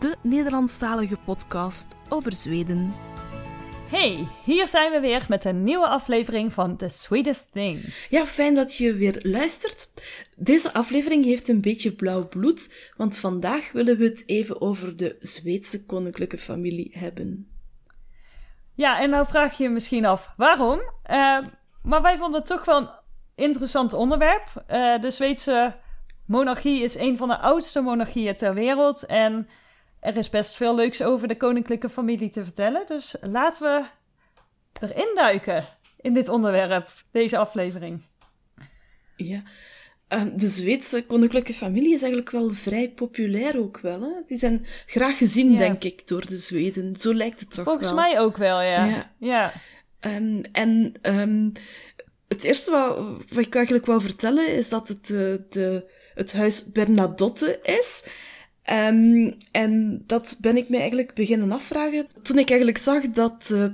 de Nederlandstalige podcast over Zweden. Hey, hier zijn we weer met een nieuwe aflevering van The Sweetest Thing. Ja, fijn dat je weer luistert. Deze aflevering heeft een beetje blauw bloed, want vandaag willen we het even over de Zweedse koninklijke familie hebben. Ja, en nou vraag je je misschien af waarom. Uh, maar wij vonden het toch wel een interessant onderwerp. Uh, de Zweedse monarchie is een van de oudste monarchieën ter wereld. En er is best veel leuks over de koninklijke familie te vertellen. Dus laten we erin duiken in dit onderwerp, deze aflevering. Ja, uh, de Zweedse koninklijke familie is eigenlijk wel vrij populair ook wel. Hè? Die zijn graag gezien, Ja. denk ik, door de Zweden. Zo lijkt het toch Volgens wel. mij ook wel, ja. Ja. ja. Ehm, en ehm, het eerste wat, wat ik eigenlijk wou vertellen is dat het, eh, de, het huis Bernadotte is. Ehm, en dat ben ik mij eigenlijk beginnen afvragen toen ik eigenlijk zag dat eh,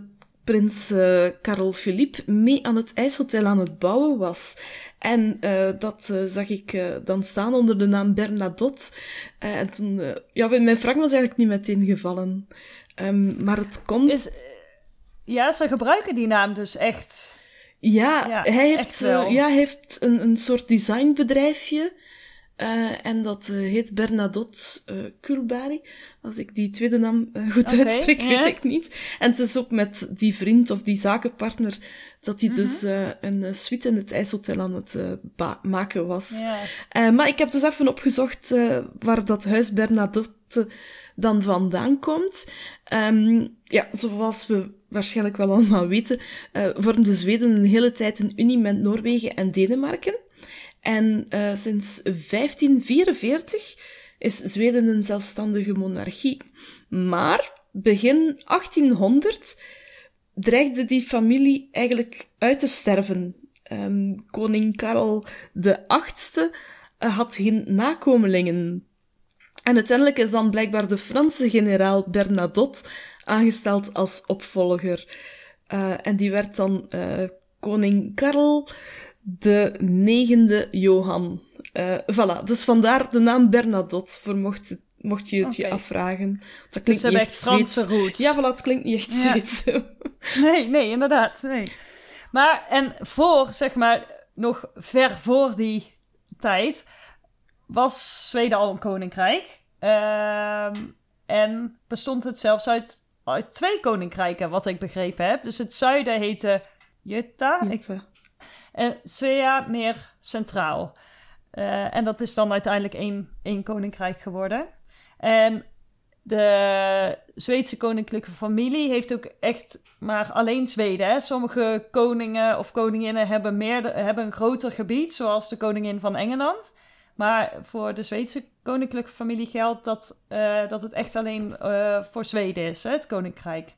prins eh Karel Philippe mee aan het ijshotel aan het bouwen was. En eh, dat zag ik dan staan onder de naam Bernadotte. En toen, ja, mijn vraag was eigenlijk niet meteen gevallen. Ehm, maar het komt... Is, ja, ze gebruiken die naam dus echt. Ja, Ja, hij heeft, ja, hij heeft een, een soort designbedrijfje. Eh, en dat eh, heet Bernadotte Kulbari. Als ik die tweede naam goed uitspreek, weet ik niet. En het is ook met die vriend of die zakenpartner dat hij dus Mhm. een suite in het ijshotel aan het maken was. Maar ik heb dus even opgezocht waar dat huis Bernadotte dan vandaan komt. Ehm, ja, zoals we waarschijnlijk wel allemaal weten, eh, vormde Zweden een hele tijd een unie met Noorwegen en Denemarken. En eh, sinds 1544 is Zweden een zelfstandige monarchie. Maar begin 1800 dreigde die familie eigenlijk uit te sterven. Ehm, koning Karel achtste eh, had geen nakomelingen. En uiteindelijk is dan blijkbaar de Franse generaal Bernadotte aangesteld als opvolger. Eh, en die werd dan koning Karel de negende Johan. Eh voilà, dus vandaar de naam Bernadotte, voor mocht, het- mocht je het je afvragen. Dat Dus klinkt niet echt Franse roots. Ja, voilà, het klinkt niet echt Ja. Zweeds. Nee, nee, inderdaad. Nee. Maar, en voor, zeg maar, nog ver voor die tijd, was Zweden al een koninkrijk. Ehm, en bestond het zelfs uit, uit twee koninkrijken, wat ik begrepen heb. Dus het zuiden heette Jutta ik- en Svea meer centraal. Eh, en dat is dan uiteindelijk één, één koninkrijk geworden. En de Zweedse koninklijke familie heeft ook echt maar alleen Zweden. Hè? Sommige koningen of koninginnen hebben, meer, hebben een groter gebied, zoals de koningin van Engeland. Maar voor de Zweedse koninklijke familie geldt dat, eh, dat het echt alleen eh, voor Zweden is, het koninkrijk.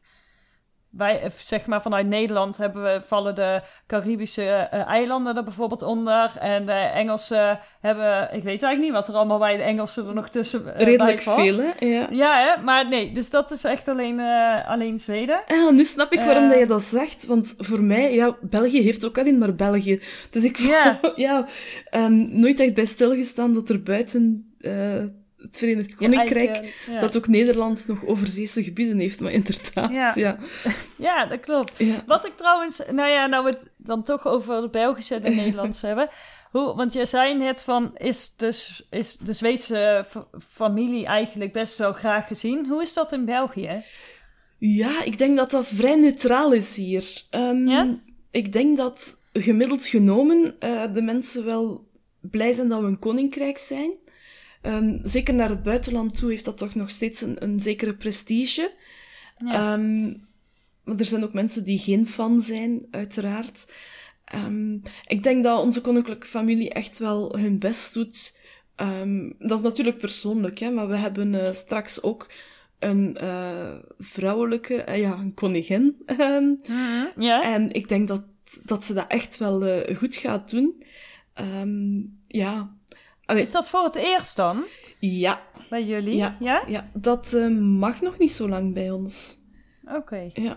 Wij, eh, zeg maar vanuit Nederland hebben we, vallen de Caribische eh, eilanden er bijvoorbeeld onder. En de Engelsen hebben, ik weet eigenlijk niet wat er allemaal bij de Engelsen er nog tussen eh, Redelijk veel, hè? Ja. Ja, hè? maar nee, dus dat is echt alleen, alleen Zweden. Ah, nu snap ik waarom dat je dat zegt. Want voor mij, ja, België heeft ook alleen maar België. Dus ik Ja. ja. ja ehm, nooit echt bij stilgestaan dat er buiten het Verenigd Koninkrijk, Ja, ja. dat ook Nederland nog overzeese gebieden heeft. Maar inderdaad, Ja. ja. ja, dat klopt. Wat ik trouwens, nou ja, nou we het dan toch over de Belgische en de Nederlandse hebben. Hoe, want je zei net van, is, dus, is de Zweedse familie eigenlijk best wel graag gezien? Hoe is dat in België? Ja, ik denk dat dat vrij neutraal is hier. Ehm? Ik denk dat gemiddeld genomen eh, de mensen wel blij zijn dat we een koninkrijk zijn. Ehm, zeker naar het buitenland toe heeft dat toch nog steeds een, een zekere prestige. Ja. Ehm, maar er zijn ook mensen die geen fan zijn, uiteraard. Ehm, ik denk dat onze koninklijke familie echt wel hun best doet. Ehm, dat is natuurlijk persoonlijk, hè, maar we hebben eh, straks ook een eh, vrouwelijke, eh, ja, een koningin. ehm, Ja? en ik denk dat, dat ze dat echt wel goed gaat doen. Ehm, ja. Allee, Is dat voor het eerst dan? ja, Bij jullie? Ja. Ja? ja, dat eh, mag nog niet zo lang bij ons. Oké. Ja.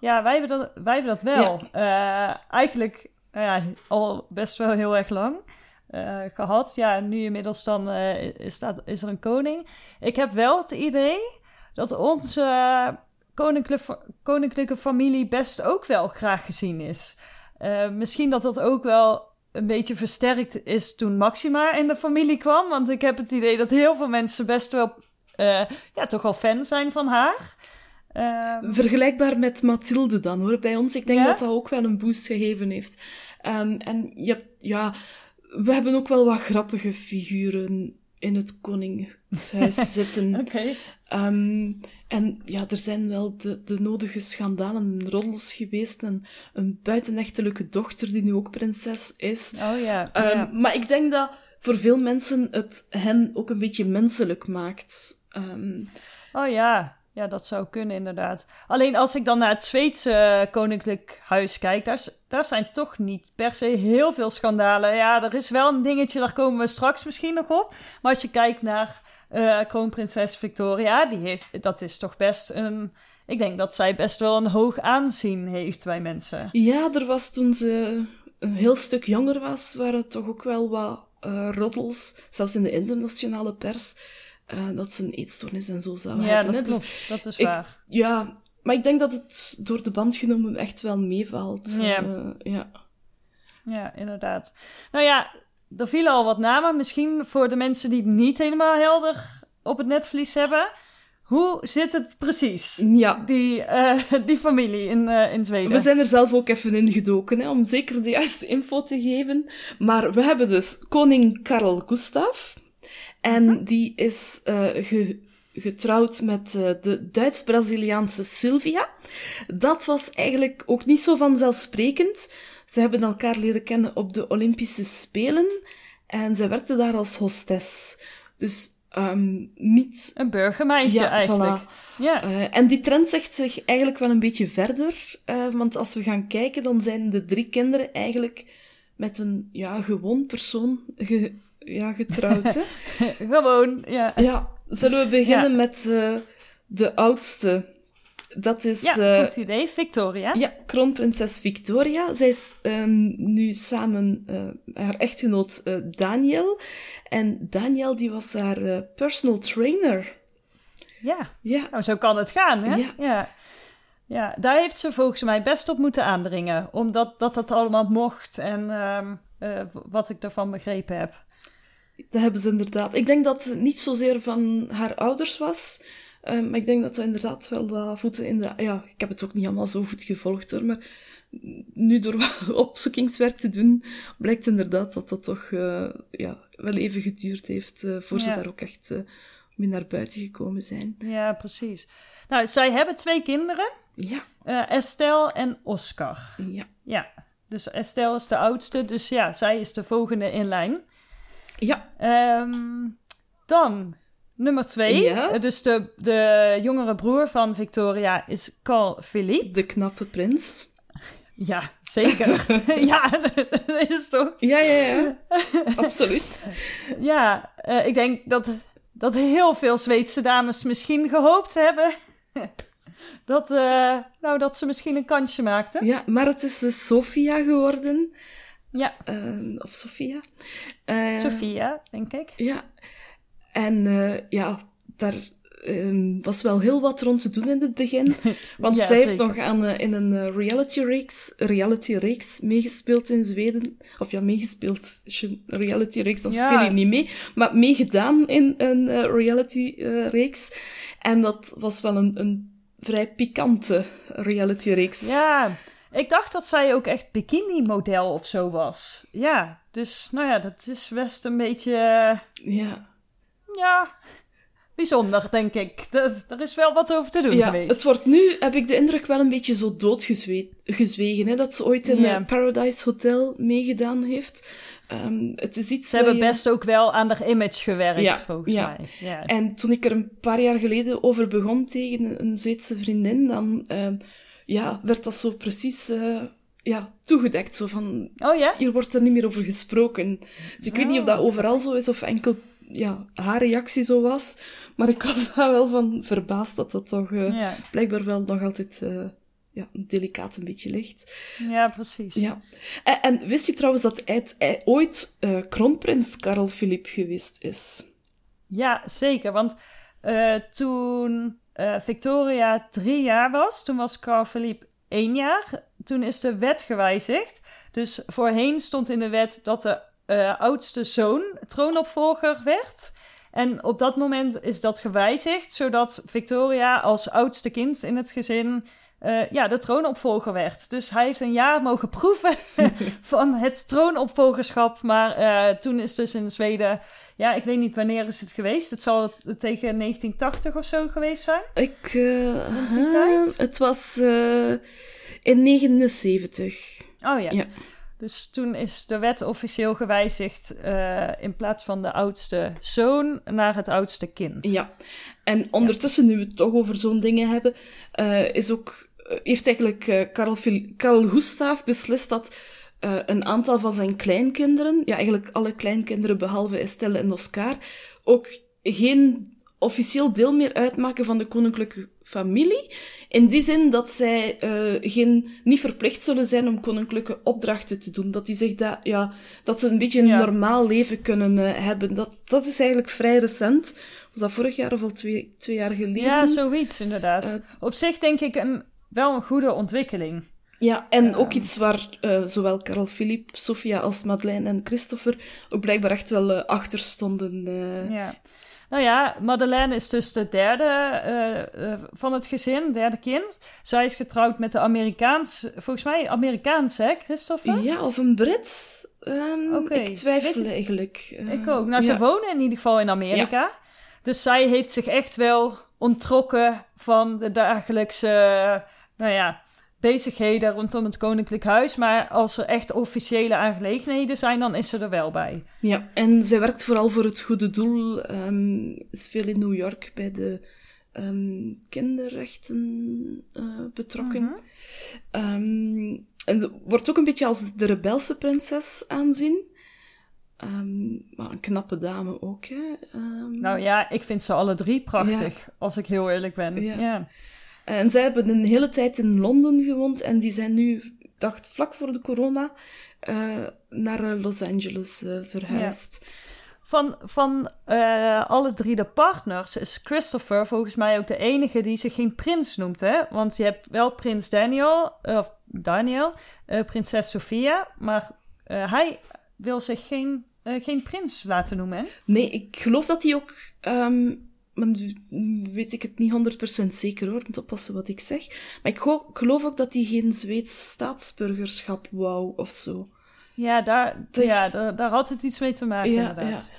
Ja, wij hebben dat, wij hebben dat wel. Eh, eigenlijk nou ja, al best wel heel erg lang eh, gehad. Ja, nu inmiddels dan is, dat, is er een koning. Ik heb wel het idee dat onze koninklijke, koninklijke familie best ook wel graag gezien is. Misschien dat dat ook wel een beetje versterkt is toen Maxima in de familie kwam. Want ik heb het idee dat heel veel mensen best wel eh, ja, toch wel fan zijn van haar. Ehm, Vergelijkbaar met Mathilde dan hoor, bij ons. Ik denk Ja? dat dat ook wel een boost gegeven heeft. Ehm, en je hebt, ja, we hebben ook wel wat grappige figuren in het Koningshuis zitten. Ehm, en ja, er zijn wel de, de nodige schandalen en roddels geweest. En een buitenechtelijke dochter die nu ook prinses is. Oh ja. Ehm, ja. Maar ik denk dat voor veel mensen het hen ook een beetje menselijk maakt. Ehm, Oh ja. Ja, dat zou kunnen inderdaad. Alleen als ik dan naar het Zweedse koninklijk huis kijk, daar, zijn toch niet per se heel veel schandalen. Ja, er is wel een dingetje, daar komen we straks misschien nog op. Maar als je kijkt naar eh, kroonprinses Victoria, die heeft, dat is toch best een... Ik denk dat zij best wel een hoog aanzien heeft bij mensen. Ja, er was toen ze een heel stuk jonger was, waren toch ook wel wat eh roddels, zelfs in de internationale pers, eh, dat ze een eetstoornis en zo zou Ja, hebben. dat hè. Dus. Dat is ik- waar. ja, maar ik denk dat het door de band genomen echt wel meevalt. Ja. Eh, ja. Ja, inderdaad. Nou ja, er vielen al wat namen. Misschien voor de mensen die het niet helemaal helder op het netvlies hebben. Hoe zit het precies? ja. Die, eh, die familie in, in Zweden. We zijn er zelf ook even in gedoken, hè, om zeker de juiste info te geven. Maar we hebben dus koning Karel Gustaf. En die is eh, ge- getrouwd met eh, de Duits-Braziliaanse Sylvia. Dat was eigenlijk ook niet zo vanzelfsprekend. Ze hebben elkaar leren kennen op de Olympische Spelen. En zij werkte daar als hostess. Dus ehm, niet... Een burgermeisje Ja, eigenlijk. voilà. Ja. Eh, en die trend zegt zich eigenlijk wel een beetje verder. eh, want als we gaan kijken, dan zijn de drie kinderen eigenlijk met een ja, gewoon persoon ge- ja, getrouwd. Hè? Gewoon, ja. ja, zullen we beginnen Ja. met eh, de oudste? Dat is Ja, eh, goed idee. Victoria. ja, kroonprinses Victoria. Zij is eh, nu samen eh, haar echtgenoot Daniel. En Daniel die was haar personal trainer. Ja. Ja, Nou, zo kan het gaan, hè? Ja. ja. Ja, daar heeft ze volgens mij best op moeten aandringen. Omdat dat, dat allemaal mocht en ehm, eh, wat ik daarvan begrepen heb. Dat hebben ze inderdaad. Ik denk dat het niet zozeer van haar ouders was. eh, maar ik denk dat dat inderdaad wel wat voeten in de... Ja, ik heb het ook niet allemaal zo goed gevolgd hoor. Maar nu door wat opzoekingswerk te doen, blijkt inderdaad dat dat toch eh, ja, wel even geduurd heeft eh, voor ze daar ook echt eh, mee naar buiten gekomen zijn. Ja, precies. Nou, zij hebben twee kinderen. Ja, Estelle en Oscar. ja. Ja, dus Estelle is de oudste. Dus ja, zij is de volgende in lijn. Ja, Ehm, dan nummer twee. Ja. Dus de, de jongere broer van Victoria is Carl Philippe. de knappe prins. Ja, zeker. ja, dat is toch... Ja, ja, ja. Absoluut. Ja, eh, ik denk dat, dat heel veel Zweedse dames misschien gehoopt hebben... dat, eh, nou, dat ze misschien een kansje maakten. Ja, maar het is de Sofia geworden. Ja, eh, of Sofia. Eh, Sophia, denk ik. Ja, en eh, ja, daar ehm, was wel heel wat rond te doen in het begin. Want Ja, zij heeft zeker. nog aan, eh, in een eh, reality-reeks reality reeks meegespeeld in Zweden. Of ja, meegespeeld. Als je een reality-reeks, dan Ja. speel je niet mee. Maar meegedaan in een eh, reality-reeks. en dat was wel een, een vrij pikante reality-reeks. Ja, ik dacht dat zij ook echt bikini-model of zo was. Ja, dus nou ja, dat is best een beetje... eh, Ja. ja, bijzonder, denk ik. Dat, er is wel wat over te doen ja, geweest. het wordt nu, heb ik de indruk, wel een beetje zo doodgezwegen. Hè? Dat ze ooit in Ja. eh, Paradise Hotel meegedaan heeft. Ehm, het is iets Ze hebben je- best ook wel aan haar image gewerkt, Ja, volgens ja. mij. Ja. En toen ik er een paar jaar geleden over begon tegen een Zweedse vriendin, dan ehm, ja, werd dat zo precies eh, ja, toegedekt. Zo van, Oh ja? hier wordt er niet meer over gesproken. Dus ik weet niet of dat Oh. overal zo is of enkel ja, haar reactie zo was. Maar ik was daar wel van verbaasd dat dat toch eh, Ja. blijkbaar wel nog altijd eh, ja, delicaat een beetje ligt. ja, precies. Ja. En, en wist je trouwens dat hij, hij ooit eh, kroonprins Karel Filip geweest is? Ja, zeker. Want toen eh, Victoria drie jaar was, toen was Carl Philippe één jaar. Toen is de wet gewijzigd. Dus voorheen stond in de wet dat de eh, oudste zoon troonopvolger werd. En op dat moment is dat gewijzigd, zodat Victoria als oudste kind in het gezin eh, ja, de troonopvolger werd. Dus hij heeft een jaar mogen proeven van het troonopvolgerschap. Maar toen is dus in Zweden, ja, ik weet niet wanneer is het geweest. Het zal tegen 1980 of zo geweest zijn. Ik, tijd? het was eh, in 79. Oh ja. Ja. Dus toen is de wet officieel gewijzigd eh, in plaats van de oudste zoon naar het oudste kind. Ja. En ondertussen, nu we het toch over zo'n dingen hebben, is ook, heeft eigenlijk Karel, Gustav beslist dat eh, een aantal van zijn kleinkinderen, ja, eigenlijk alle kleinkinderen behalve Estelle en Oscar, ook geen officieel deel meer uitmaken van de koninklijke familie. In die zin dat zij eh, geen, niet verplicht zullen zijn om koninklijke opdrachten te doen. Dat die zich dat, ja, dat ze een beetje een Ja. normaal leven kunnen eh, hebben. Dat, dat is eigenlijk vrij recent. Was dat vorig jaar of al twee, twee jaar geleden? Ja, zoiets inderdaad. Op zich denk ik een, wel een goede ontwikkeling. Ja, en ook iets waar eh, zowel Karel Philippe, Sophia als Madeleine en Christopher ook blijkbaar echt wel eh, achter stonden. eh. Ja. Nou ja, Madeleine is dus de derde van het gezin, derde kind. Zij is getrouwd met de Amerikaans, volgens mij Amerikaans, hè, Christopher? Ja, of een Brit? Ehm, Oké, Ik twijfel ik- eigenlijk. Ik ook. Nou, ze ja. wonen in ieder geval in Amerika. Dus zij heeft zich echt wel onttrokken van de dagelijkse, nou ja, bezigheden rondom het Koninklijk Huis. Maar als er echt officiële aangelegenheden zijn, dan is ze er wel bij. Ja, en zij werkt vooral voor het goede doel. ehm, is veel in New York bij de ehm, kinderrechten eh, betrokken. Mhm. Ehm, en ze wordt ook een beetje als de rebelse prinses aanzien. Maar een knappe dame ook, hè. Nou ja, ik vind ze alle drie prachtig, als ik heel eerlijk ben. Ja. Ja. En zij hebben een hele tijd in Londen gewoond en die zijn nu, ik dacht vlak voor de corona, eh, naar eh, Los Angeles eh, verhuisd. Van, van alle drie de partners is Christopher volgens mij ook de enige die zich geen prins noemt, hè? Want je hebt wel prins Daniel, of Daniel, prinses Sophia, maar hij wil zich geen, geen prins laten noemen, hè? Nee, ik geloof dat hij ook, ehm, weet ik het niet 100% zeker hoor, moet oppassen wat ik zeg. Maar ik geloof ook dat hij geen Zweeds staatsburgerschap wou of zo. Ja, daar, Dat ja heeft- daar, daar had het iets mee te maken, Ja, inderdaad. Ja,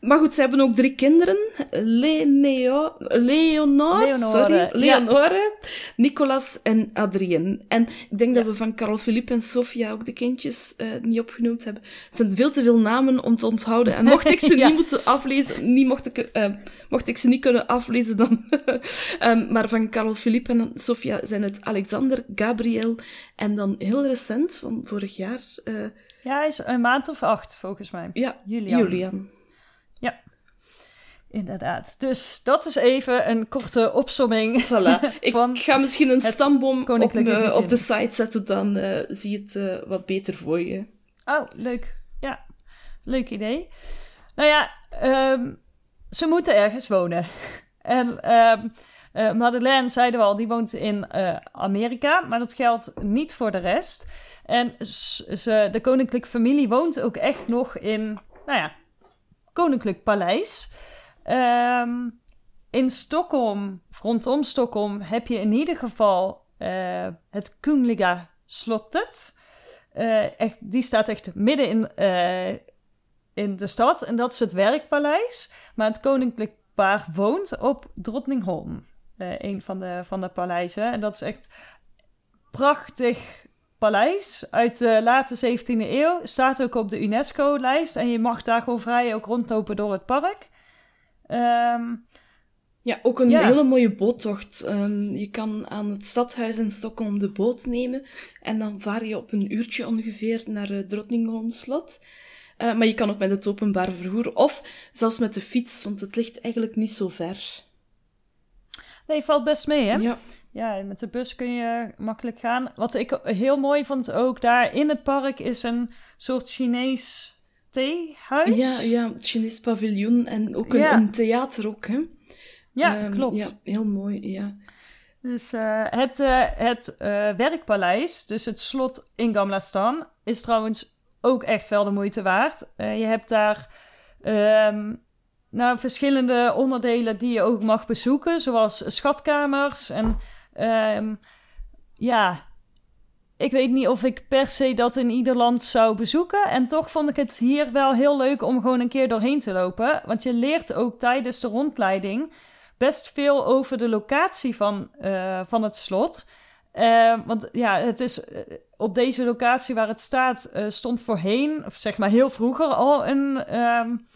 Maar goed, ze hebben ook drie kinderen. Leneo, Leonore, Leonore, sorry, ja. Leonore, Nicolas en Adrien. En ik denk dat we van Carol Philippe en Sofia ook de kindjes eh, niet opgenoemd hebben. Het zijn veel te veel namen om te onthouden. En mocht ik ze Ja. niet moeten aflezen, niet mocht, ik, eh, mocht ik ze niet kunnen aflezen, dan... Ehm, maar van Carol Philippe en Sofia zijn het Alexander, Gabriel en dan heel recent, van vorig jaar, eh, ja, hij is een maand of acht, volgens mij. ja, Julian. Julian. Ja, inderdaad. Dus dat is even een korte opsomming. Voilà. Ik ga misschien een stamboom op, me- op de site zetten, dan eh, zie je het eh, wat beter voor je. Oh, leuk. Ja, leuk idee. Nou ja, ehm, ze moeten ergens wonen. en ehm, eh, Madeleine, zeiden we al, die woont in Amerika, maar dat geldt niet voor de rest. En ze, de koninklijke familie woont ook echt nog in, nou ja, koninklijk paleis. Ehm, in Stockholm, rondom Stockholm, heb je in ieder geval eh, het Kungliga slottet. Eh, echt, die staat echt midden in, eh, in de stad. En dat is het werkpaleis. Maar het koninklijk paar woont op Drottningholm. Een van de, van de paleizen. En dat is echt prachtig paleis uit de late 17e eeuw. Staat ook op de UNESCO-lijst. En je mag daar gewoon vrij ook rondlopen door het park. Um, ja, ook een hele mooie boottocht. Um, je kan aan het stadhuis in Stockholm de boot nemen. En dan vaar je op een uurtje ongeveer naar uh, Drottningholm slot. Uh, maar je kan ook met het openbaar vervoer of zelfs met de fiets, want het ligt eigenlijk niet zo ver. Nee, valt best mee, hè? Ja. Ja, met de bus kun je makkelijk gaan. Wat ik heel mooi vond ook daar in het park is een soort Chinees theehuis. Ja, ja, Chinees paviljoen en ook een, een theater ook, hè? Ja, um, klopt. Ja, heel mooi, ja. Dus uh, het, uh, het uh, werkpaleis, dus het slot in Gamla Stan, is trouwens ook echt wel de moeite waard. je hebt daar um, nou, verschillende onderdelen die je ook mag bezoeken, zoals schatkamers en um, ja, ik weet niet of ik per se dat in ieder land zou bezoeken. En toch vond ik het hier wel heel leuk om gewoon een keer doorheen te lopen. Want je leert ook tijdens de rondleiding best veel over de locatie van, uh, van het slot. Uh, want ja, het is uh, op deze locatie waar het staat, stond voorheen, of zeg maar heel vroeger al een um,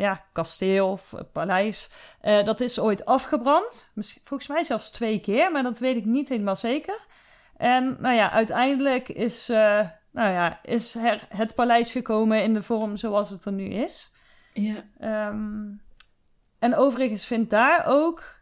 ja, kasteel of paleis. dat is ooit afgebrand. Misschien, volgens mij zelfs twee keer, maar dat weet ik niet helemaal zeker. En nou ja, uiteindelijk is, nou ja, is het paleis gekomen in de vorm zoals het er nu is. Ja. Um, en overigens vindt daar ook,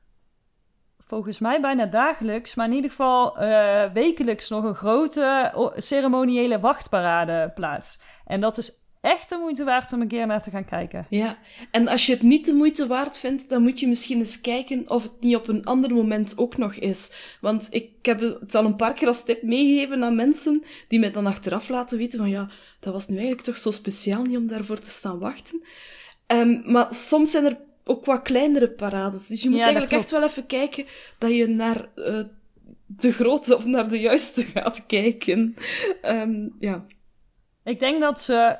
volgens mij bijna dagelijks, maar in ieder geval uh, wekelijks nog een grote ceremoniële wachtparade plaats. En dat is echt de moeite waard om een keer naar te gaan kijken. Ja, en als je het niet de moeite waard vindt, dan moet je misschien eens kijken of het niet op een ander moment ook nog is. Want ik heb het al een paar keer als tip meegegeven aan mensen die mij dan achteraf laten weten van ja, dat was nu eigenlijk toch zo speciaal niet om daarvoor te staan wachten. Um, maar soms zijn er ook wat kleinere parades. Dus je moet eigenlijk echt wel even kijken dat je naar uh, de grote of naar de juiste gaat kijken. Um, ja. Ik denk dat ze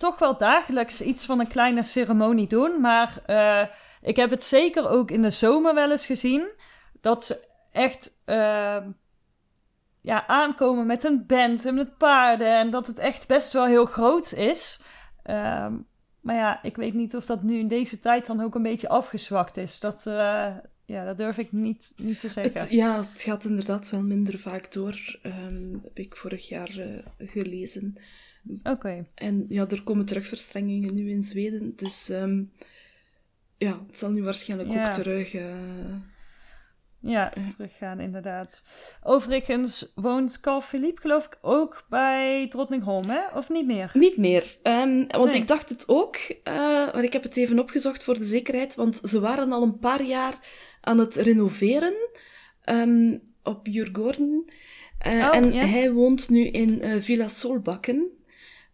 toch wel dagelijks iets van een kleine ceremonie doen. Maar uh, ik heb het zeker ook in de zomer wel eens gezien. Dat ze echt uh, ja, aankomen met een band en met paarden. En dat het echt best wel heel groot is. Um, maar ja, ik weet niet of dat nu in deze tijd dan ook een beetje afgezwakt is. Dat, uh, ja, dat durf ik niet, niet te zeggen. Ja, het gaat inderdaad wel minder vaak door. Um, heb ik vorig jaar uh, gelezen. Oké. Okay. En ja, er komen terugverstrengingen nu in Zweden. Dus um, ja, het zal nu waarschijnlijk ja. ook terug. Uh, ja, teruggaan inderdaad. Overigens woont Carl Philippe geloof ik ook bij Drottningholm, hè? Of niet meer? Niet meer. Um, want nee. ik dacht het ook, uh, maar ik heb het even opgezocht voor de zekerheid, want ze waren al een paar jaar aan het renoveren um, op Jurgorden. Uh, oh, en hij woont nu in uh, Villa Solbakken.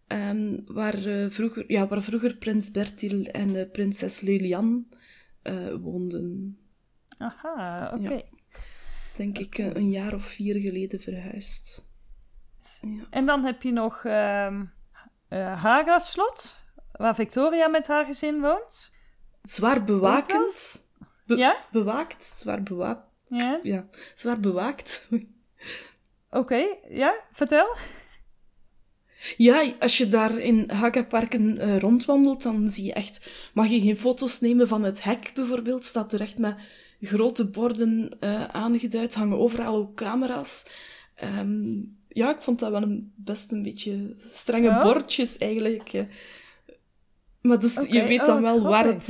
Um, waar, vroeger, ja, waar vroeger prins Bertil en prinses Lilian woonden. Aha, oké. Okay. Ja. Denk ik eh, een jaar of vier geleden verhuisd. Ja. En dan heb je nog uh, uh, Haga Slot, waar Victoria met haar gezin woont. Zwaar bewakend. Be ja? Bewaakt. Zwaar bewaakt. Ja? Ja, zwaar bewaakt. Oké, okay. ja, vertel. Ja, als je daar in Haga-parken uh, rondwandelt, dan zie je echt... Mag je geen foto's nemen van het hek, bijvoorbeeld? Staat er echt met grote borden uh, aangeduid, hangen overal ook camera's. Um, ja, ik vond dat wel een, best een beetje strenge ja? bordjes eigenlijk. Uh. Maar dus okay. je weet oh, dan wel waar het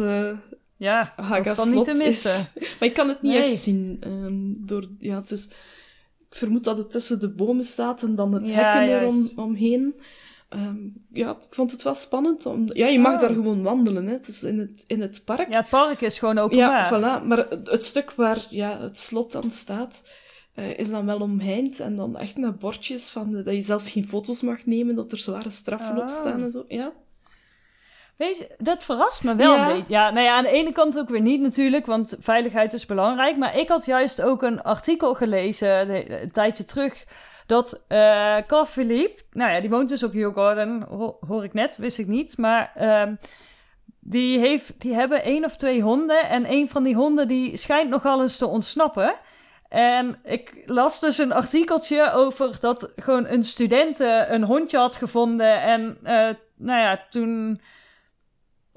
ja, dat is niet te missen. Is. Maar ik kan het niet nee. echt zien. Um, door, ja, het is, vermoed dat het tussen de bomen staat en dan het ja, hekken erom omheen. Um, ja, ik vond het wel spannend. Om, ja, je mag oh. daar gewoon wandelen. Hè. Het is in het, in het park. Ja, het park is gewoon openbaar. Ja, voilà. Maar het, het stuk waar ja, het slot dan staat, uh, is dan wel omheind. En dan echt met bordjes van dat je zelfs geen foto's mag nemen, dat er zware straffen oh. op staan en zo. Ja. Weet je, dat verrast me wel ja. een beetje. Ja, nou ja, aan de ene kant ook weer niet natuurlijk, want veiligheid is belangrijk. Maar ik had juist ook een artikel gelezen een tijdje terug dat uh, Carl Philippe, nou ja, die woont dus op Garden, ho hoor ik net, wist ik niet. Maar uh, die, heeft, die hebben één of twee honden. En een van die honden die schijnt nogal eens te ontsnappen. En ik las dus een artikeltje over dat gewoon een student een hondje had gevonden. En uh, nou ja, toen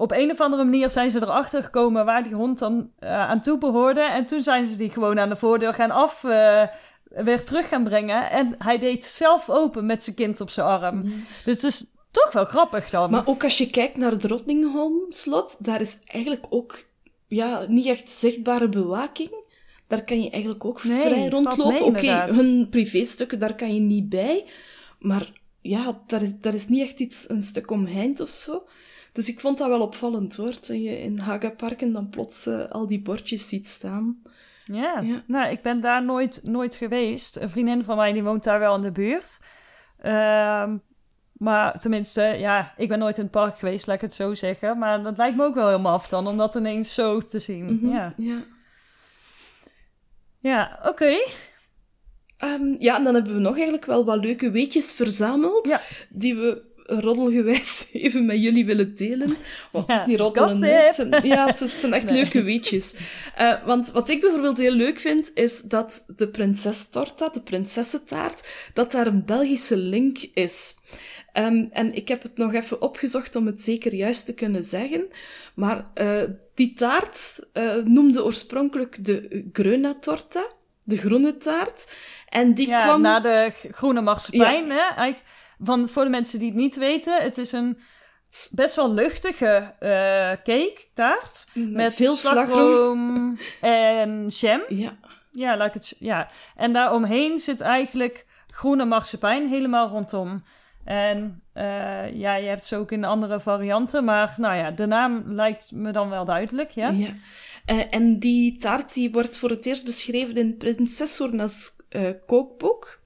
op een of andere manier zijn ze erachter gekomen waar die hond dan uh, aan toe behoorde. En toen zijn ze die gewoon aan de voordeur gaan af, uh, weer terug gaan brengen. En hij deed zelf open met zijn kind op zijn arm. Mm. Dus het is toch wel grappig dan. Maar ook als je kijkt naar het Rottingholm-slot, daar is eigenlijk ook ja, niet echt zichtbare bewaking. Daar kan je eigenlijk ook nee, vrij rondlopen. Oké, okay, hun privéstukken, daar kan je niet bij. Maar ja, daar is, daar is niet echt iets, een stuk omheind of zo. Dus ik vond dat wel opvallend hoor. Dat je in Hagaparken dan plots uh, al die bordjes ziet staan. Ja. ja, nou, ik ben daar nooit, nooit geweest. Een vriendin van mij die woont daar wel in de buurt. Uh, maar tenminste, ja, ik ben nooit in het park geweest, laat ik het zo zeggen. Maar dat lijkt me ook wel helemaal af dan, om dat ineens zo te zien. Mm -hmm, ja. ja. Ja, oké. Okay. Um, ja, en dan hebben we nog eigenlijk wel wat leuke weetjes verzameld. Ja. Die we roddelgewijs even met jullie willen delen. Want het is niet roddelen. Het zijn, ja, het, het, zijn echt nee. leuke weetjes. Uh, want wat ik bijvoorbeeld heel leuk vind, is dat de prinsestorta, de prinsessentaart, dat daar een Belgische link is. Um, en ik heb het nog even opgezocht om het zeker juist te kunnen zeggen. Maar uh, die taart uh, noemde oorspronkelijk de Gröna-torta, de groene taart. En die ja, kwam... na de groene marsepein, ja. hè? Eigenlijk, van, voor de mensen die het niet weten, het is een best wel luchtige uh, cake, taart. Met, met veel slagroom en jam. Ja. Ja, laat ik het, ja. En daaromheen zit eigenlijk groene marsepein helemaal rondom. En uh, ja, je hebt ze ook in andere varianten. Maar nou ja, de naam lijkt me dan wel duidelijk, ja? Ja. Uh, en die taart die wordt voor het eerst beschreven in Prinses Sorna's uh, kookboek.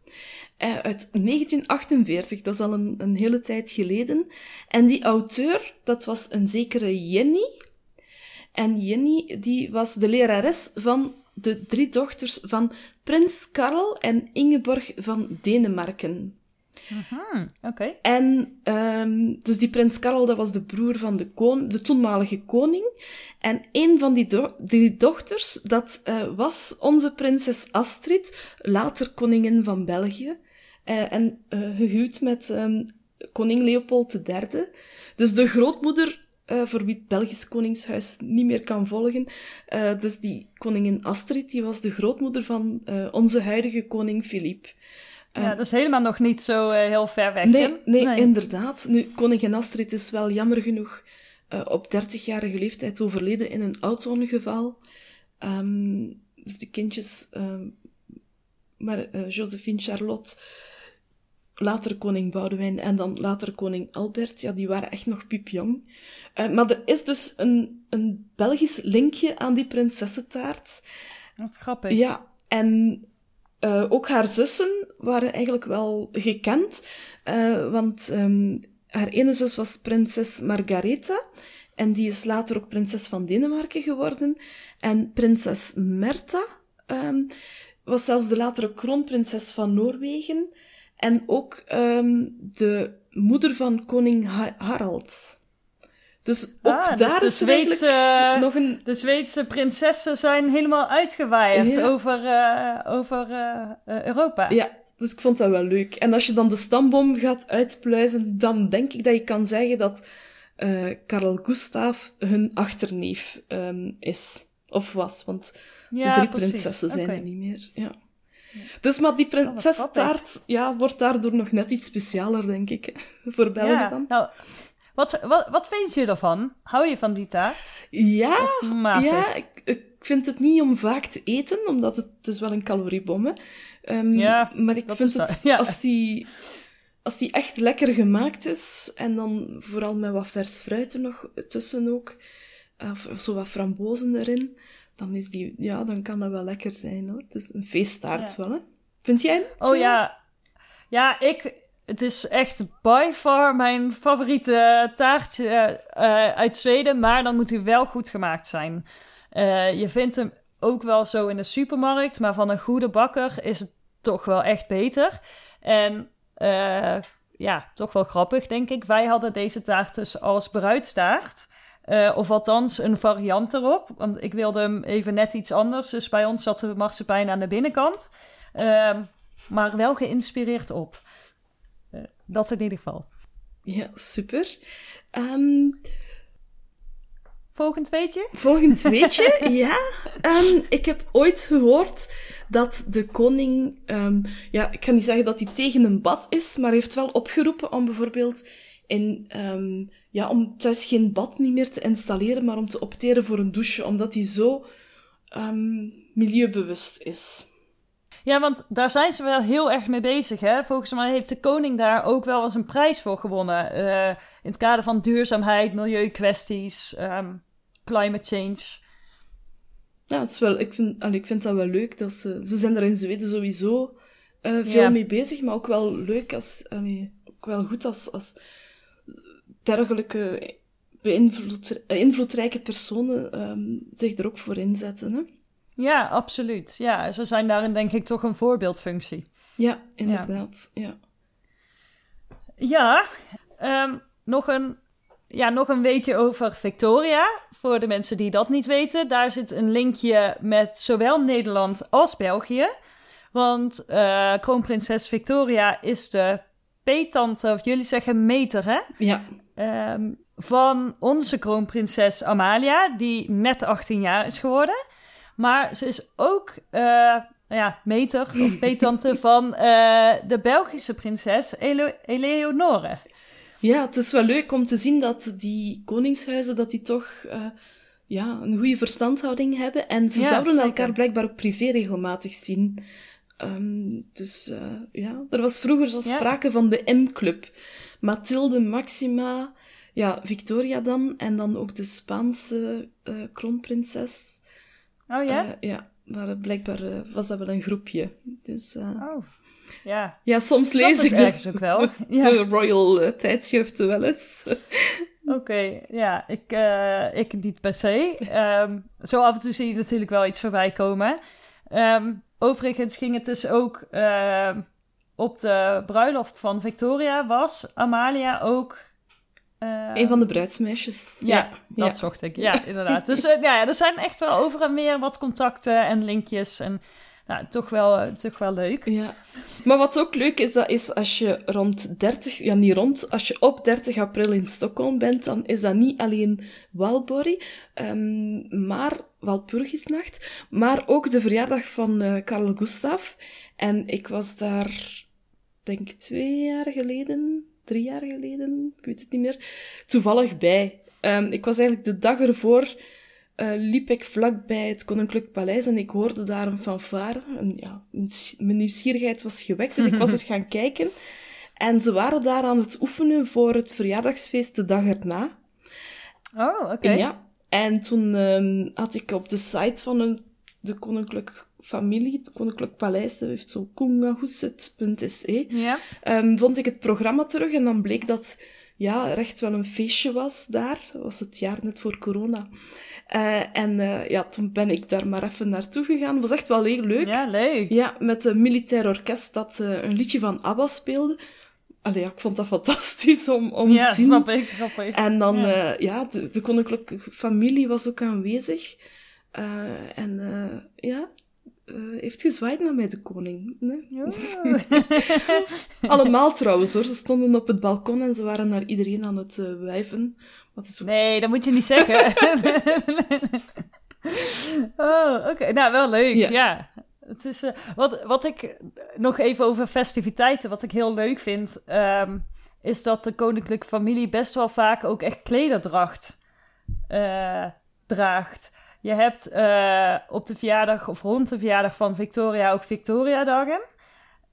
Uit 1948, dat is al een, een hele tijd geleden. En die auteur, dat was een zekere Jenny. En Jenny, die was de lerares van de drie dochters van prins Karel en Ingeborg van Denemarken. Mm Oké. En um, dus die prins Karel, dat was de broer van de, kon de toenmalige koning. En een van die, do die dochters, dat uh, was onze prinses Astrid, later koningin van België. Uh, en uh, gehuwd met um, koning Leopold III. Dus de grootmoeder voor wie het Belgisch Koningshuis niet meer kan volgen. Dus die koningin Astrid, die was de grootmoeder van onze huidige koning Filip. Ja, dat is helemaal nog niet zo uh, heel ver weg. Nee, nee, nee, inderdaad. Nu, koningin Astrid is wel jammer genoeg uh, op 30-jarige leeftijd overleden in een auto-ongeval. Um, dus de kindjes, uh, maar uh, Josephine Charlotte, later koning Boudewijn en dan later koning Albert, ja, die waren echt nog piepjong. Maar er is dus een, een Belgisch linkje aan die prinsessentaart. Wat grappig. Ja, en uh, ook haar zussen waren eigenlijk wel gekend, uh, want um, haar ene zus was prinses Margaretha, en die is later ook prinses van Denemarken geworden. En prinses Mertha um, was zelfs de latere kroonprinses van Noorwegen, en ook um, de moeder van koning ha Harald. Dus ook ah, daar dus de is Zweedse, nog een... De Zweedse prinsessen zijn helemaal uitgewaaid Ja. over, uh, over uh, uh, Europa. Ja, dus ik vond dat wel leuk. En als je dan de stamboom gaat uitpluizen, dan denk ik dat je kan zeggen dat uh, Karel Gustav hun achterneef um, is. Of was, want Ja, de drie precies. prinsessen zijn er niet meer. Ja. Dus, maar die grappig. prinsestaart ja, wordt daardoor nog net iets specialer, denk ik. Voor België Ja, dan. nou, wat, wat, wat vind je ervan? Hou je van die taart? Ja, ja ik, ik vind het niet om vaak te eten, omdat het dus wel een caloriebom is. Ehm, Ja, maar ik vind het, ja. als, die, als die echt lekker gemaakt is, en dan vooral met wat vers fruit er nog tussen ook, of, of zo wat frambozen erin, dan, is die, ja, dan kan dat wel lekker zijn hoor. Het is een feesttaart Ja. wel, hè? Vind jij het? Oh ja. Ja, ik... Het is echt by far mijn favoriete taartje eh, uit Zweden. Maar dan moet hij wel goed gemaakt zijn. Eh, je vindt hem ook wel zo in de supermarkt. Maar van een goede bakker is het toch wel echt beter. En eh, ja, toch wel grappig, denk ik. Wij hadden deze taart dus als bruidstaart. Of althans een variant erop. Want ik wilde hem even net iets anders. Dus bij ons zat de marsepein aan de binnenkant. Uh, maar wel geïnspireerd op. Dat in ieder geval. Ja, super. Um, volgend weetje? Volgend weetje, ja. Um, ik heb ooit gehoord dat de koning... Um, ja, ik kan niet zeggen dat hij tegen een bad is, maar heeft wel opgeroepen om bijvoorbeeld in... Um, ja, om thuis geen bad niet meer te installeren, maar om te opteren voor een douche, omdat hij zo milieubewust is. Ja, want daar zijn ze wel heel erg mee bezig. Hè? Volgens mij heeft de koning daar ook wel eens een prijs voor gewonnen. Uh, in het kader van duurzaamheid, milieukwesties, um, climate change. Ja, het is wel, ik, vind, ik vind dat wel leuk. Dat ze, ze zijn er in Zweden sowieso uh, veel ja. mee bezig, maar ook wel leuk als, allee, ook wel goed als, als dergelijke beïnvloed, invloedrijke personen um, zich er ook voor inzetten. Hè? Ja, absoluut. Ja, ze zijn daarin denk ik toch een voorbeeldfunctie. Ja, inderdaad. Ja, ja um, nog, een, ja nog een weetje over Victoria. Voor de mensen die dat niet weten, daar zit een linkje met zowel Nederland als België. Want uh, kroonprinses Victoria is de peetante, of jullie zeggen meter, hè? Ja. Um, van onze kroonprinses Amalia, die net 18 jaar is geworden. Maar ze is ook uh, ja, meter of peetante van uh, de Belgische prinses Ele Eleonore. Ja, het is wel leuk om te zien dat die koningshuizen dat die toch uh, ja, een goede verstandhouding hebben. En ze ja, zouden zeker. elkaar blijkbaar ook privé regelmatig zien. Um, dus uh, ja, er was vroeger zo sprake ja. van de M-club. Mathilde, Maxima, ja, Victoria dan. En dan ook de Spaanse uh, kroonprinses. Oh ja? Uh, ja, maar blijkbaar uh, was dat wel een groepje. Dus, uh, oh, ja. Ja, soms lees ik ergens ook wel. Ja. de royal tijdschriften wel eens. Oké, okay, ja, ik, ik niet per se. Um, zo af en toe zie je natuurlijk wel iets voorbij komen. Um, overigens ging het dus ook uh, op de bruiloft van Victoria was Amalia ook uh, een van de bruidsmeisjes. Ja, ja dat ja. zocht ik. Ja, inderdaad. Dus uh, ja, er zijn echt wel over en weer wat contacten en linkjes. En nou, toch wel, uh, toch wel leuk. Ja. Maar wat ook leuk is, dat is als je rond 30, ja niet rond, als je op 30 april in Stockholm bent, dan is dat niet alleen Walborg, um, maar Walpurgisnacht, maar ook de verjaardag van Carl Gustav. En ik was daar, denk twee jaar geleden, drie jaar geleden, ik weet het niet meer, toevallig bij. Um, ik was eigenlijk de dag ervoor, uh, liep ik vlakbij het Koninklijk Paleis en ik hoorde daar een fanfare. En ja, mijn nieuwsgierigheid was gewekt, dus ik was eens gaan kijken. En ze waren daar aan het oefenen voor het verjaardagsfeest de dag erna. Oh, oké. Okay. Ja, en toen um, had ik op de site van een, de Koninklijk familie, het Koninklijk Paleis, heeft zo kungahuset.se, ja. um, vond ik het programma terug en dan bleek dat ja, er echt wel een feestje was daar. Dat was het jaar net voor corona. Uh, en uh, ja, toen ben ik daar maar even naartoe gegaan. Het was echt wel heel leuk. Ja, leuk. Ja, met een militair orkest dat uh, een liedje van ABBA speelde. Allee, ja, ik vond dat fantastisch om, om ja, te zien. snap ik, grappig. En dan, ja, ja de, de, koninklijke familie was ook aanwezig. en ja, uh, heeft gezwaaid naar mij, de koning. Nee? Oh. Allemaal trouwens hoor. Ze stonden op het balkon en ze waren naar iedereen aan het uh, wijven. Wat is ook... Nee, dat moet je niet zeggen. oh, oké. Okay. Nou, wel leuk, ja. ja. Het is, uh, wat, wat ik nog even over festiviteiten, wat ik heel leuk vind, um, is dat de koninklijke familie best wel vaak ook echt klederdracht draagt. Je hebt uh, op de verjaardag of rond de verjaardag van Victoria ook Victoria-dagen.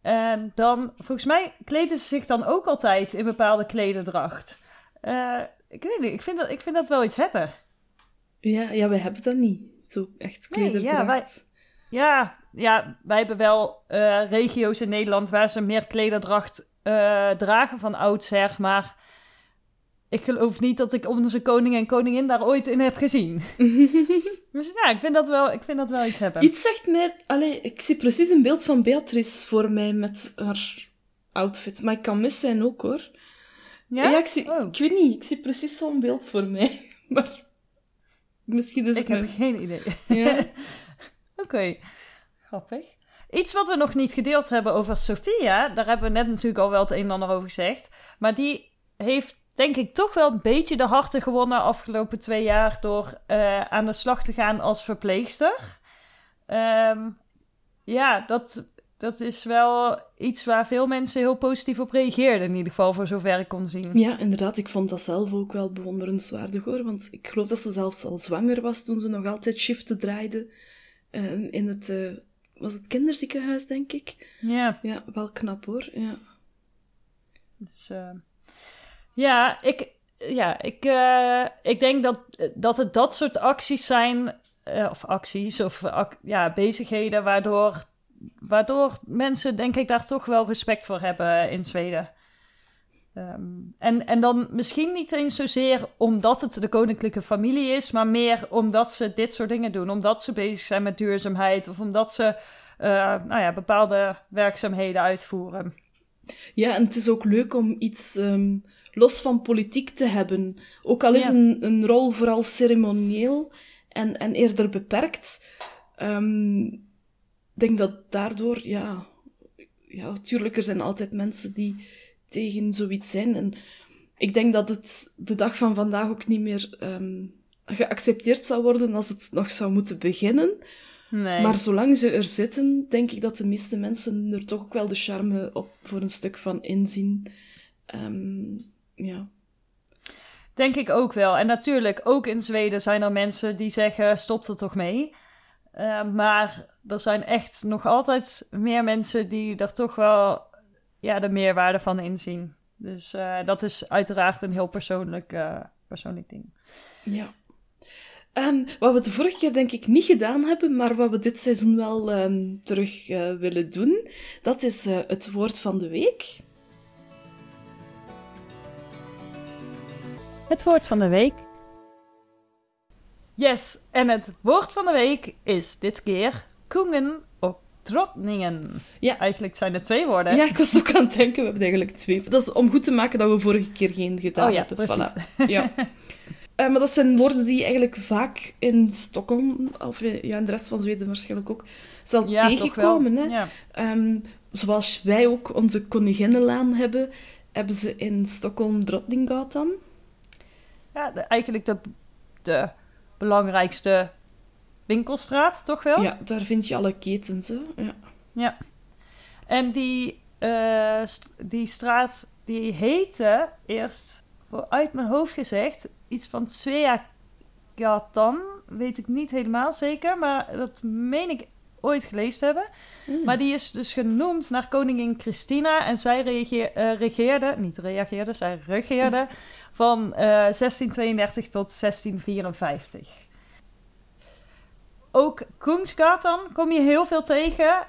En dan, volgens mij, kleden ze zich dan ook altijd in bepaalde klederdracht. Uh, ik weet niet, ik vind, dat, ik vind dat wel iets hebben. Ja, ja wij hebben dat niet. Zo echt klederdracht. Nee, ja, wij, ja, ja, wij hebben wel uh, regio's in Nederland waar ze meer klederdracht dragen van oudsher. Maar ik geloof niet dat ik onze koning en koningin daar ooit in heb gezien. dus ja, ik vind dat wel, ik vind dat wel iets hebben. Iets zegt mij... Allee, ik zie precies een beeld van Beatrice voor mij met haar outfit. Maar ik kan mis zijn ook, hoor. Ja? ik, zie, Oh. ik weet niet. Ik zie precies zo'n beeld voor mij. Maar misschien is het Ik heb geen idee. Ja. Oké, grappig. Iets wat we nog niet gedeeld hebben over Sophia, daar hebben we net natuurlijk al wel het een en ander over gezegd. Maar die heeft denk ik toch wel een beetje de harten gewonnen afgelopen twee jaar door eh, aan de slag te gaan als verpleegster. Ehm, ja, dat, dat is wel iets waar veel mensen heel positief op reageerden, in ieder geval voor zover ik kon zien. Ja, inderdaad. Ik vond dat zelf ook wel bewonderenswaardig, hoor. Want ik geloof dat ze zelfs al zwanger was toen ze nog altijd shiften draaide. eh, in het... eh, was het kinderziekenhuis, denk ik? Ja. Ja, wel knap, hoor. Ja. Dus, eh, ja, ik, ja, ik, eh, ik denk dat, dat het dat soort acties zijn, eh, of acties, of ja, bezigheden, waardoor, waardoor mensen, denk ik, daar toch wel respect voor hebben in Zweden. Ehm, en, en dan misschien niet eens zozeer omdat het de koninklijke familie is, maar meer omdat ze dit soort dingen doen. Omdat ze bezig zijn met duurzaamheid of omdat ze eh, nou ja, bepaalde werkzaamheden uitvoeren. Ja, en het is ook leuk om iets ehm, los van politiek te hebben. Ook al is Ja. een, een rol vooral ceremonieel en, en eerder beperkt. Ehm, Ik denk dat daardoor, ja... Ja, natuurlijk, er zijn altijd mensen die tegen zoiets zijn. En ik denk dat het de dag van vandaag ook niet meer ehm, geaccepteerd zou worden als het nog zou moeten beginnen. Nee. Maar zolang ze er zitten, denk ik dat de meeste mensen er toch ook wel de charme op voor een stuk van inzien. Ehm, ja. Denk ik ook wel. En natuurlijk, ook in Zweden zijn er mensen die zeggen: stop er toch mee. Eh, maar er zijn echt nog altijd meer mensen die er toch wel ja, de meerwaarde van inzien. Dus eh, dat is uiteraard een heel persoonlijk, eh, persoonlijk ding. ja. Ehm, wat we de vorige keer denk ik niet gedaan hebben, maar wat we dit seizoen wel ehm, terug eh, willen doen, dat is het woord van de week. Het woord van de week. Yes, en het woord van de week is dit keer Koengen op Drottningen. Ja. Eigenlijk zijn er twee woorden. Ja, ik was ook aan het denken, we hebben eigenlijk twee. Dat is om goed te maken dat we vorige keer geen gedaan Oh ja, hebben. precies. Voilà. Ja. Eh, maar dat zijn woorden die eigenlijk vaak in Stockholm, of in- ja, in de rest van Zweden waarschijnlijk ook, zal Ja, tegenkomen. Hè? Ja. Ehm, zoals wij ook onze Koninginnenlaan hebben, hebben ze in Stockholm Drottninggatan. Ja, de- eigenlijk de, de belangrijkste winkelstraat, toch wel? Ja, daar vind je alle ketens. Hè? Ja. En die, eh, st- die straat, die heette eerst, uit mijn hoofd gezegd, iets van Sveagatan. Weet ik niet helemaal zeker, maar dat meen ik ooit gelezen te hebben. Hmm. Maar die is dus genoemd naar koningin Christina. En zij reageer, eh, regeerde, niet reageerde, zij regeerde van eh, 1632 tot 1654. Ook Koensgatan kom je heel veel tegen.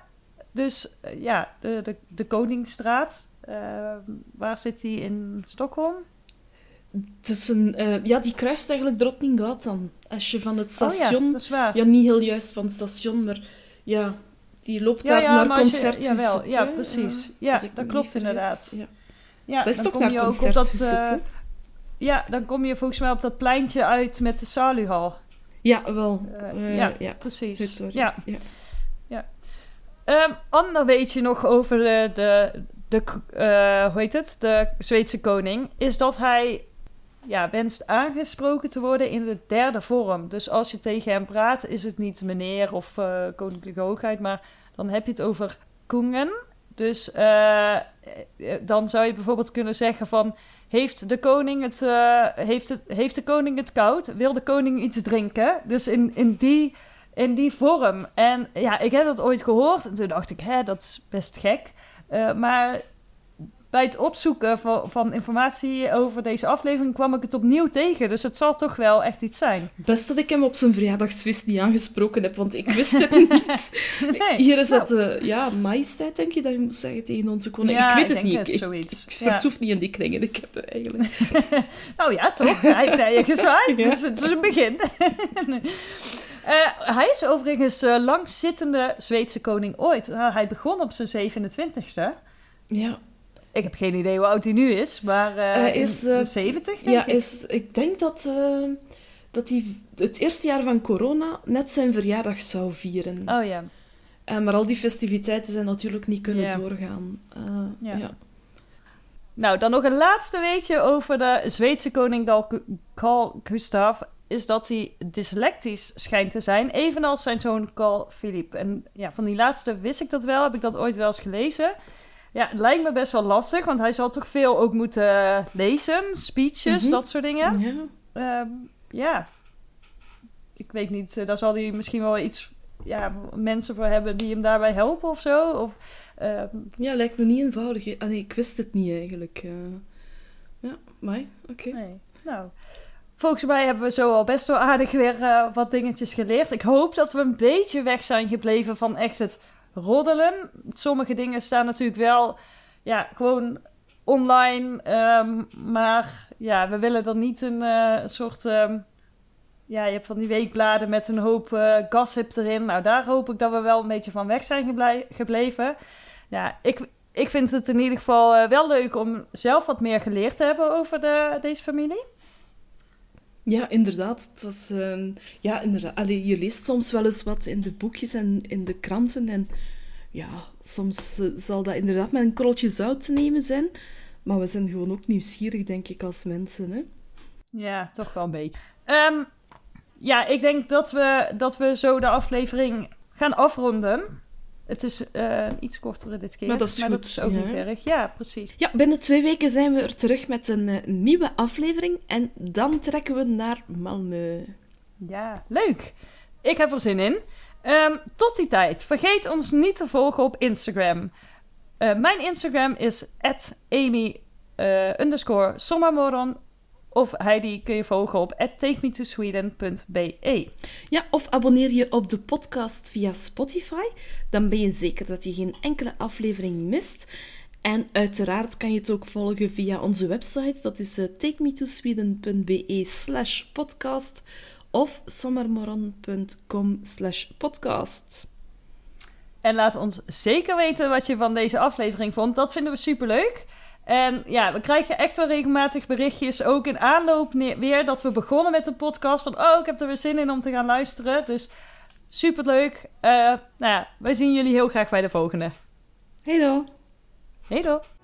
Dus eh, ja, de, de, de Koningsstraat. Eh, waar zit die in Stockholm? Tussen, eh, ja, die kruist eigenlijk Drottninggatan. Als je van het Oh station... ja, dat is waar. Ja, niet heel juist van het station, maar ja, die loopt Ja, daar ja, naar jawel, ja, precies. Ja, dat klopt vergis. inderdaad. Ja. Ja, Dat is dan toch kom je ook op dat, eh, zitten? Ja, dan kom je volgens mij op dat pleintje uit met de Saluhal. Ja, wel. Eh, Eh, ja, ja. precies. Hoor. Ja. ja. Ehm ander weet je nog over de, de, de eh, hoe heet het, de Zweedse koning, is dat hij ja, wenst aangesproken te worden in de derde vorm. Dus als je tegen hem praat, is het niet meneer of eh, koninklijke hoogheid, maar dan heb je het over koengen. Dus eh, eh, dan zou je bijvoorbeeld kunnen zeggen van... Heeft de koning het, eh, heeft het, heeft de koning het koud? Wil de koning iets drinken? Dus in, in, die, in die vorm. En ja, ik heb dat ooit gehoord. En toen dacht ik, hè, dat is best gek. Eh, maar bij het opzoeken van, van informatie over deze aflevering kwam ik het opnieuw tegen. Dus het zal toch wel echt iets zijn. Best dat ik hem op zijn verjaardagsfeest niet aangesproken heb, want ik wist het niet. Nee, Hier is nou. het, eh, ja, majesteit, denk je dat je moet zeggen tegen onze koning. Ja, ik weet het niet. het, ik, zoiets. ik Ja. vertoef niet in die kringen. Ik heb er eigenlijk... Nou ja, toch? Hij heeft gezwaaid. Ja. Dus het is een begin. Eh, hij is overigens de langzittende Zweedse koning ooit. Hij begon op zijn 27ste. Ja. Ik heb geen idee hoe oud hij nu is, maar uh, Hij is, in de eh, 70 denk Ja, ik. is, ik denk dat, eh, dat hij het eerste jaar van corona net zijn verjaardag zou vieren. Oh ja. Eh, maar al die festiviteiten zijn natuurlijk niet kunnen Ja. doorgaan. Eh, Ja. ja. Nou, dan nog een laatste weetje over de Zweedse koning Carl- Gustav. Is dat hij dyslectisch schijnt te zijn, evenals zijn zoon Carl Philipp. En ja, van die laatste wist ik dat wel, heb ik dat ooit wel eens gelezen. Ja, het lijkt me best wel lastig, want hij zal toch veel ook moeten lezen, speeches, Mhm. dat soort dingen. Ja. Ehm, ja, ik weet niet, eh, daar zal hij misschien wel iets, ja, mensen voor hebben die hem daarbij helpen of zo. Of, ehm, Ja, lijkt me niet eenvoudig. Ah, nee, ik wist het niet eigenlijk. eh. ja, maar oké. Nee, nou. Volgens mij hebben we zo al best wel aardig weer eh, wat dingetjes geleerd. Ik hoop dat we een beetje weg zijn gebleven van echt het roddelen. Sommige dingen staan natuurlijk wel, ja, gewoon online. ehm, maar ja, we willen er niet een eh, soort... ehm, ja, je hebt van die weekbladen met een hoop eh gossip erin. Nou, daar hoop ik dat we wel een beetje van weg zijn gebleven. Ja, ik, ik vind het in ieder geval eh, wel leuk om zelf wat meer geleerd te hebben over de, deze familie. Ja, inderdaad. Het was, ehm, ja, inderdaad. Allee, je leest soms wel eens wat in de boekjes en in de kranten. En ja, soms eh, zal dat inderdaad met een korreltje zout te nemen zijn. Maar we zijn gewoon ook nieuwsgierig, denk ik, als mensen. Hè? Ja, toch wel een beetje. Ehm, ja, ik denk dat we, dat we zo de aflevering gaan afronden. Het is eh, iets kortere dit keer. Maar dat is goed, ook ja. niet erg. Ja, precies. Ja, binnen twee weken zijn we er terug met een eh, nieuwe aflevering. En dan trekken we naar Malmö. Ja, leuk. Ik heb er zin in. Ehm, tot die tijd, vergeet ons niet te volgen op Instagram. Eh, mijn Instagram is @amy underscore sommermoron. Of Heidi kun je volgen op takemetosweden.be. Ja, of abonneer je op de podcast via Spotify. Dan ben je zeker dat je geen enkele aflevering mist. En uiteraard kan je het ook volgen via onze website. Dat is eh, takemetosweden.be slash podcast of sommermoron.com slash podcast. En laat ons zeker weten wat je van deze aflevering vond. Dat vinden we superleuk. En ja, we krijgen echt wel regelmatig berichtjes. Ook in aanloop weer dat we begonnen met de podcast. Van, oh, ik heb er weer zin in om te gaan luisteren. Dus superleuk. Eh nou ja, wij zien jullie heel graag bij de volgende. Hey doei!